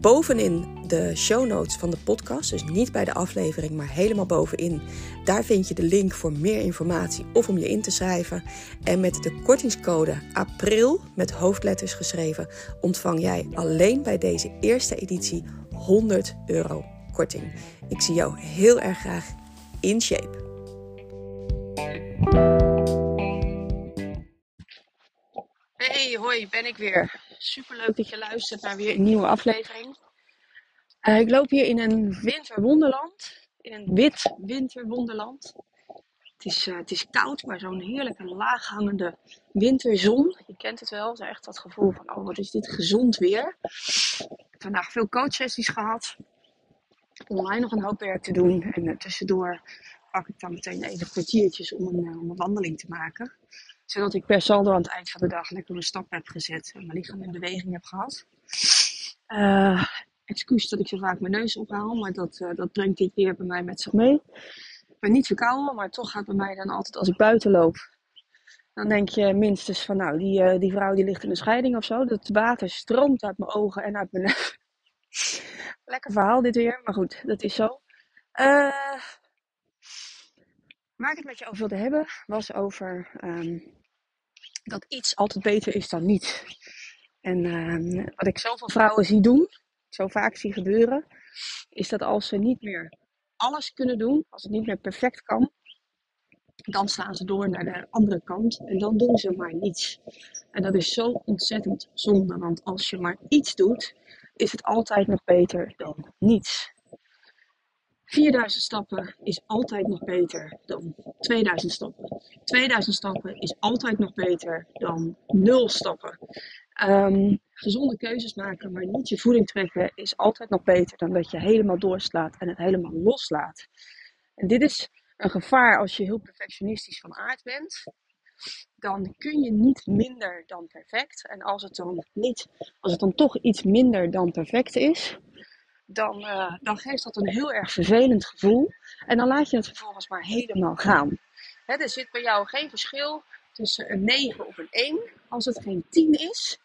bovenin de show notes van de podcast, dus niet bij de aflevering, maar helemaal bovenin. Daar vind je de link voor meer informatie of om je in te schrijven. En met de kortingscode APRIL met hoofdletters geschreven ontvang jij alleen bij deze eerste editie 100 euro korting. Ik zie jou heel erg graag in shape. Hey, hoi, ben ik weer. Super leuk dat je luistert naar weer een nieuwe aflevering. Uh, ik loop hier in een winterwonderland. In een wit winterwonderland. Het is, uh, het is koud, maar zo'n heerlijke laaghangende winterzon. Je kent het wel, zo echt dat gevoel van, oh wat is dit gezond weer. Ik heb vandaag veel coachsessies gehad. Online nog een hoop werk te doen. En uh, tussendoor pak ik dan meteen even kwartiertjes om een, om een wandeling te maken zodat ik per saldo aan het eind van de dag lekker een stap heb gezet en mijn lichaam in beweging heb gehad. Uh, excuus dat ik zo vaak mijn neus ophaal, maar dat, uh, dat brengt dit weer bij mij met zich mee. Ik ben niet verkouden, maar toch gaat bij mij dan altijd als ik buiten loop. Dan denk je minstens van nou, die, uh, die vrouw die ligt in een scheiding of zo. Dat water stroomt uit mijn ogen en uit mijn neus. Lekker verhaal dit weer, maar goed, dat is zo. Uh, waar ik het met je over wilde hebben, was over um, dat iets altijd beter is dan niets. En um, wat ik zoveel vrouwen zie doen, zo vaak zie gebeuren, is dat als ze niet meer alles kunnen doen, als het niet meer perfect kan, dan slaan ze door naar de andere kant en dan doen ze maar niets. En dat is zo ontzettend zonde, want als je maar iets doet, is het altijd nog beter dan niets. 4000 stappen is altijd nog beter dan 2000 stappen. 2000 stappen is altijd nog beter dan 0 stappen. Um, gezonde keuzes maken, maar niet je voeding trekken, is altijd nog beter dan dat je helemaal doorslaat en het helemaal loslaat. En dit is een gevaar als je heel perfectionistisch van aard bent. Dan kun je niet minder dan perfect. En als het dan, niet, als het dan toch iets minder dan perfect is, dan, uh, dan geeft dat een heel erg vervelend gevoel. En dan laat je het vervolgens maar helemaal gaan. Er zit bij jou geen verschil tussen een 9 of een 1. Als het geen 10 is,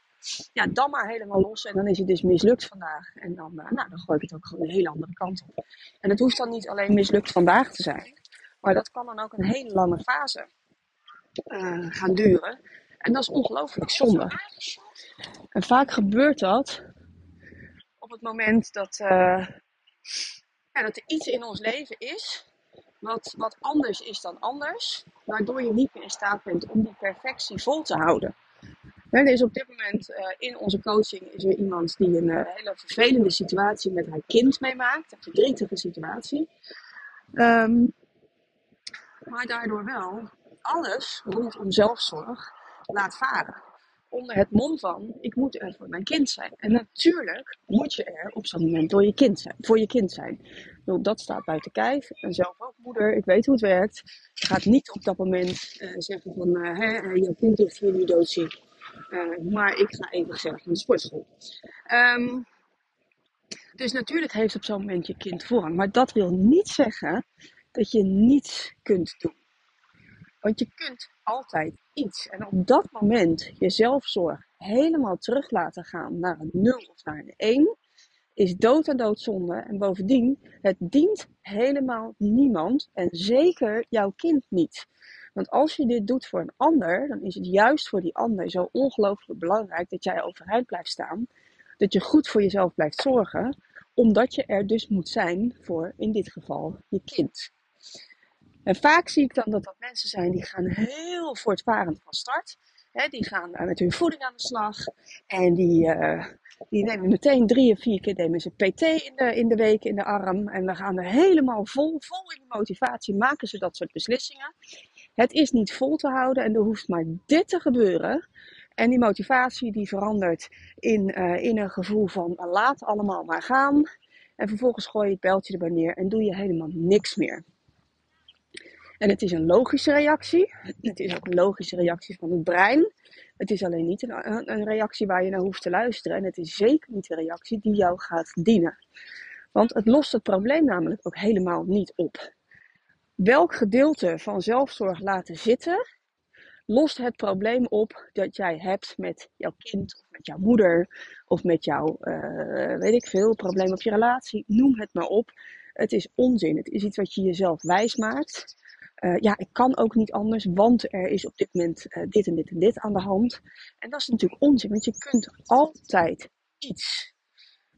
ja, dan maar helemaal los. En dan is het dus mislukt vandaag. En dan, uh, nou, dan gooi ik het ook gewoon een hele andere kant op. En het hoeft dan niet alleen mislukt vandaag te zijn. Maar dat kan dan ook een hele lange fase uh, gaan duren. En dat is ongelooflijk zonde. En vaak gebeurt dat op het moment dat, uh, ja, dat er iets in ons leven is wat, wat anders is dan anders, waardoor je niet meer in staat bent om die perfectie vol te houden. er is op dit moment uh, in onze coaching is er iemand die een uh, hele vervelende situatie met haar kind meemaakt, een verdrietige situatie. Um, maar daardoor wel alles rondom zelfzorg laat varen onder het mom van ik moet er voor mijn kind zijn. En natuurlijk moet je er op zo'n moment je kind zijn, voor je kind zijn. dat staat buiten kijf. En zelf ook moeder, ik weet hoe het werkt. Je gaat niet op dat moment uh, zeggen van uh, hè, uh, jouw kind ligt hier nu doodziek. maar ik ga even gezellig naar de sportschool. Um, dus natuurlijk heeft op zo'n moment je kind voorrang. Maar dat wil niet zeggen dat je niets kunt doen. Want je kunt altijd iets. En op dat moment je zelfzorg helemaal terug laten gaan naar een 0 of naar een 1 is dood en doodzonde. En bovendien, het dient helemaal niemand en zeker jouw kind niet. Want als je dit doet voor een ander, dan is het juist voor die ander zo ongelooflijk belangrijk dat jij overeind blijft staan. Dat je goed voor jezelf blijft zorgen, omdat je er dus moet zijn voor in dit geval je kind. En vaak zie ik dan dat dat mensen zijn die gaan heel voortvarend van start. He, die gaan met hun voeding aan de slag. En die, uh, die nemen meteen drie of vier keer nemen ze PT in de, in de week in de arm. En dan gaan er helemaal vol, vol in de motivatie maken ze dat soort beslissingen. Het is niet vol te houden en er hoeft maar dit te gebeuren. En die motivatie die verandert in, uh, in een gevoel van laat allemaal maar gaan. En vervolgens gooi je het beltje erbij neer en doe je helemaal niks meer. En het is een logische reactie. Het is ook een logische reactie van het brein. Het is alleen niet een, een reactie waar je naar hoeft te luisteren. En het is zeker niet een reactie die jou gaat dienen. Want het lost het probleem namelijk ook helemaal niet op. Welk gedeelte van zelfzorg laten zitten, lost het probleem op dat jij hebt met jouw kind, of met jouw moeder, of met jouw, uh, weet ik veel, probleem op je relatie. Noem het maar op. Het is onzin. Het is iets wat je jezelf wijs maakt. Uh, ja, ik kan ook niet anders, want er is op dit moment uh, dit en dit en dit aan de hand. En dat is natuurlijk onzin, want je kunt altijd iets.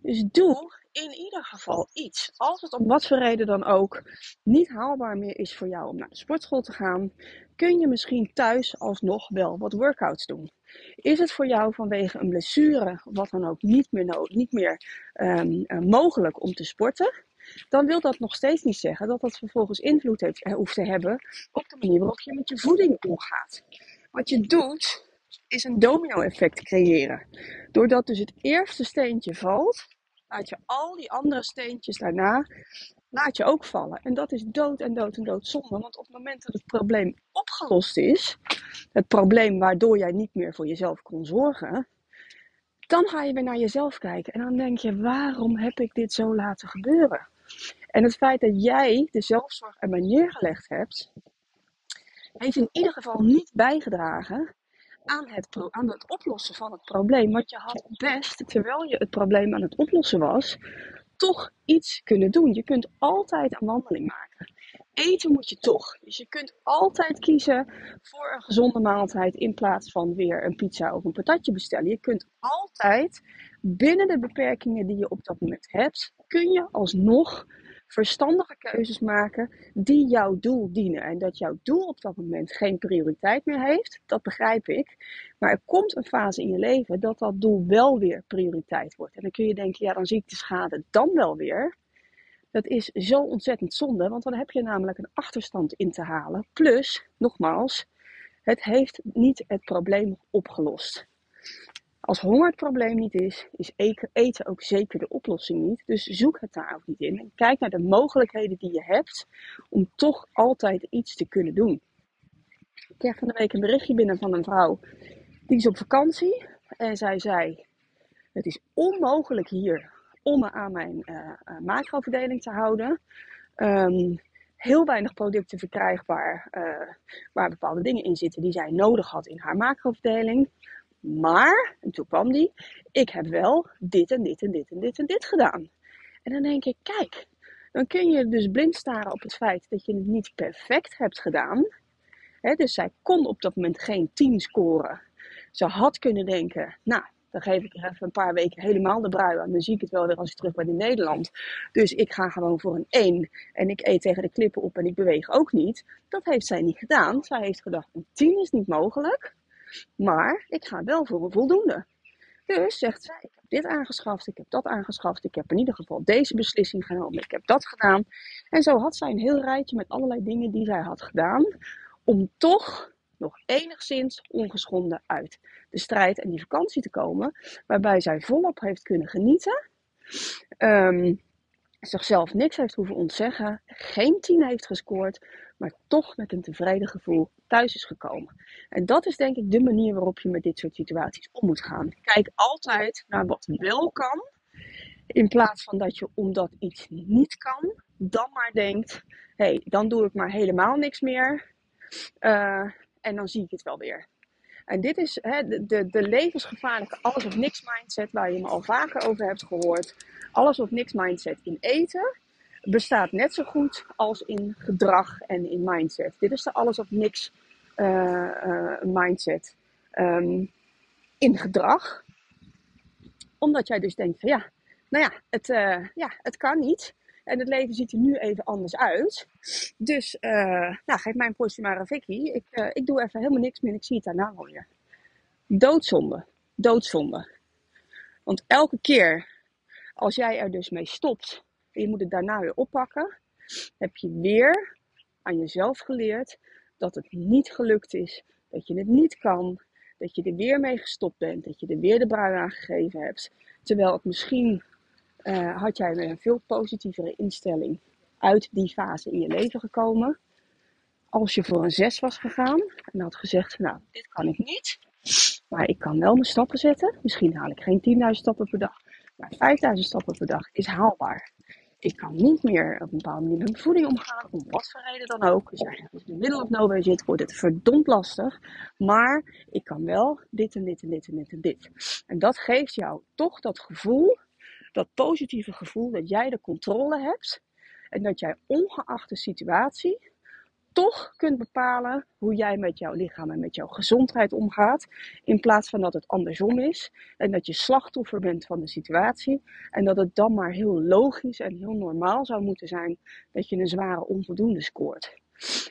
Dus doe in ieder geval iets. Als het om wat voor reden dan ook niet haalbaar meer is voor jou om naar de sportschool te gaan, kun je misschien thuis alsnog wel wat workouts doen. Is het voor jou vanwege een blessure wat dan ook niet meer, niet meer um, uh, mogelijk om te sporten? Dan wil dat nog steeds niet zeggen dat dat vervolgens invloed heeft, eh, hoeft te hebben op de manier waarop je met je voeding omgaat. Wat je doet, is een domino-effect creëren. Doordat dus het eerste steentje valt, laat je al die andere steentjes daarna laat je ook vallen. En dat is dood en dood en dood zonde. Want op het moment dat het probleem opgelost is, het probleem waardoor jij niet meer voor jezelf kon zorgen, dan ga je weer naar jezelf kijken. En dan denk je, waarom heb ik dit zo laten gebeuren? En het feit dat jij de zelfzorg er maar neergelegd hebt, heeft in ieder geval niet bijgedragen aan het, aan het oplossen van het probleem. Want je had best, terwijl je het probleem aan het oplossen was, toch iets kunnen doen. Je kunt altijd een wandeling maken. Eten moet je toch. Dus je kunt altijd kiezen voor een gezonde maaltijd in plaats van weer een pizza of een patatje bestellen. Je kunt altijd binnen de beperkingen die je op dat moment hebt, kun je alsnog verstandige keuzes maken die jouw doel dienen. En dat jouw doel op dat moment geen prioriteit meer heeft, dat begrijp ik. Maar er komt een fase in je leven dat dat doel wel weer prioriteit wordt. En dan kun je denken, ja, dan zie ik de schade dan wel weer. Dat is zo ontzettend zonde, want dan heb je namelijk een achterstand in te halen. Plus, nogmaals, het heeft niet het probleem opgelost. Als honger het probleem niet is, is eten ook zeker de oplossing niet. Dus zoek het daar ook niet in. En kijk naar de mogelijkheden die je hebt om toch altijd iets te kunnen doen. Ik kreeg van de week een berichtje binnen van een vrouw. Die is op vakantie. En zij zei, het is onmogelijk hier om me aan mijn uh, macroverdeling te houden. Um, heel weinig producten verkrijgbaar uh, waar bepaalde dingen in zitten die zij nodig had in haar macroverdeling. Maar, en toen kwam die, ik heb wel dit en dit en dit en dit en dit gedaan. En dan denk ik, kijk, dan kun je dus blind staren op het feit dat je het niet perfect hebt gedaan. dus zij kon op dat moment geen 10 scoren. Ze had kunnen denken, nou, dan geef ik er even een paar weken helemaal de brui aan. Dan zie ik het wel weer als ik terug ben in Nederland. Dus ik ga gewoon voor een 1. En ik eet tegen de klippen op en ik beweeg ook niet. Dat heeft zij niet gedaan. Zij heeft gedacht, een 10 is niet mogelijk. Maar ik ga wel voor een voldoende. Dus zegt zij, ik heb dit aangeschaft, ik heb dat aangeschaft, ik heb in ieder geval deze beslissing genomen, ik heb dat gedaan. En zo had zij een heel rijtje met allerlei dingen die zij had gedaan, om toch nog enigszins ongeschonden uit de strijd en die vakantie te komen, waarbij zij volop heeft kunnen genieten. Um, zichzelf niks heeft hoeven ontzeggen, geen tien heeft gescoord, maar toch met een tevreden gevoel thuis is gekomen. En dat is denk ik de manier waarop je met dit soort situaties om moet gaan. Kijk altijd naar wat wel kan, in plaats van dat je omdat iets niet kan, dan maar denkt, hé, hey, dan doe ik maar helemaal niks meer uh, en dan zie ik het wel weer. En dit is hè, de, de, levensgevaarlijke alles of niks mindset waar je me al vaker over hebt gehoord. Alles of niks mindset in eten bestaat net zo goed als in gedrag en in mindset. Dit is de alles of niks uh, uh, mindset um, in gedrag. Omdat jij dus denkt van ja, nou ja, het, uh, ja, het kan niet. En het leven ziet er nu even anders uit. Dus nou, geef mijn portie maar een Vicky. Ik, ik doe even helemaal niks meer en ik zie het daarna wel weer. Doodzonde. Doodzonde. Want elke keer als jij er dus mee stopt en je moet het daarna weer oppakken, heb je weer aan jezelf geleerd dat het niet gelukt is, dat je het niet kan, dat je er weer mee gestopt bent, dat je er weer de brui aan gegeven hebt. Terwijl het misschien uh, had jij met een veel positievere instelling uit die fase in je leven gekomen. als je voor een 6 was gegaan en had gezegd, nou, dit kan ik niet, maar ik kan wel mijn stappen zetten. Misschien haal ik geen 10.000 stappen per dag, maar 5.000 stappen per dag is haalbaar. Ik kan niet meer op een bepaalde manier met mijn voeding omgaan, om wat voor reden dan ook. Dus als je in de middle of nowhere zit, wordt het verdomd lastig. Maar ik kan wel dit en dit en dit en dit en dit. En dat geeft jou toch dat gevoel, dat positieve gevoel dat jij de controle hebt. En dat jij ongeacht de situatie toch kunt bepalen hoe jij met jouw lichaam en met jouw gezondheid omgaat. In plaats van dat het andersom is. En dat je slachtoffer bent van de situatie. En dat het dan maar heel logisch en heel normaal zou moeten zijn dat je een zware onvoldoende scoort.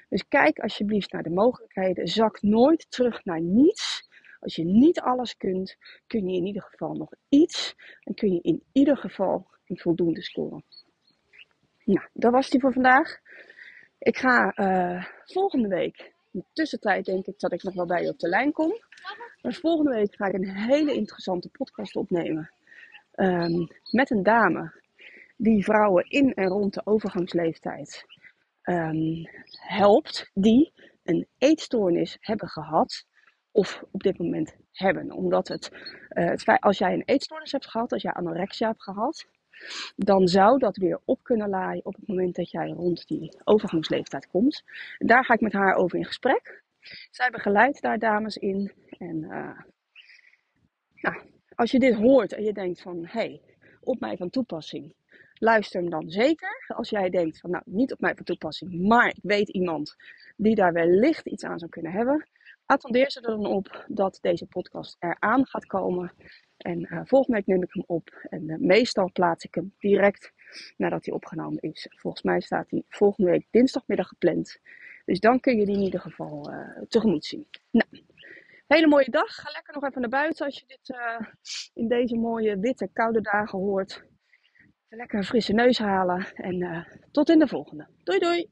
Dus kijk alsjeblieft naar de mogelijkheden. Zak nooit terug naar niets. Als je niet alles kunt, kun je in ieder geval nog iets. En kun je in ieder geval een voldoende scoren. Nou, dat was die voor vandaag. Ik ga uh, volgende week, in de tussentijd denk ik dat ik nog wel bij je op de lijn kom. Maar volgende week ga ik een hele interessante podcast opnemen. Um, met een dame die vrouwen in en rond de overgangsleeftijd um, helpt. Die een eetstoornis hebben gehad of op dit moment hebben. Omdat het, uh, het als jij een eetstoornis hebt gehad, als jij anorexia hebt gehad, dan zou dat weer op kunnen laaien op het moment dat jij rond die overgangsleeftijd komt. En daar ga ik met haar over in gesprek. Zij begeleidt daar dames in. En nou, als je dit hoort en je denkt van, hé, hey, op mij van toepassing, luister hem dan zeker. Als jij denkt van, nou, niet op mij van toepassing, maar ik weet iemand die daar wellicht iets aan zou kunnen hebben, attendeer ze er dan op dat deze podcast eraan gaat komen. En uh, volgende week neem ik hem op. En uh, meestal plaats ik hem direct nadat hij opgenomen is. Volgens mij staat hij volgende week dinsdagmiddag gepland. Dus dan kun je die in ieder geval uh, tegemoet zien. Nou, hele mooie dag. Ga lekker nog even naar buiten als je dit in deze mooie witte koude dagen hoort. Lekker een frisse neus halen. En tot in de volgende. Doei doei!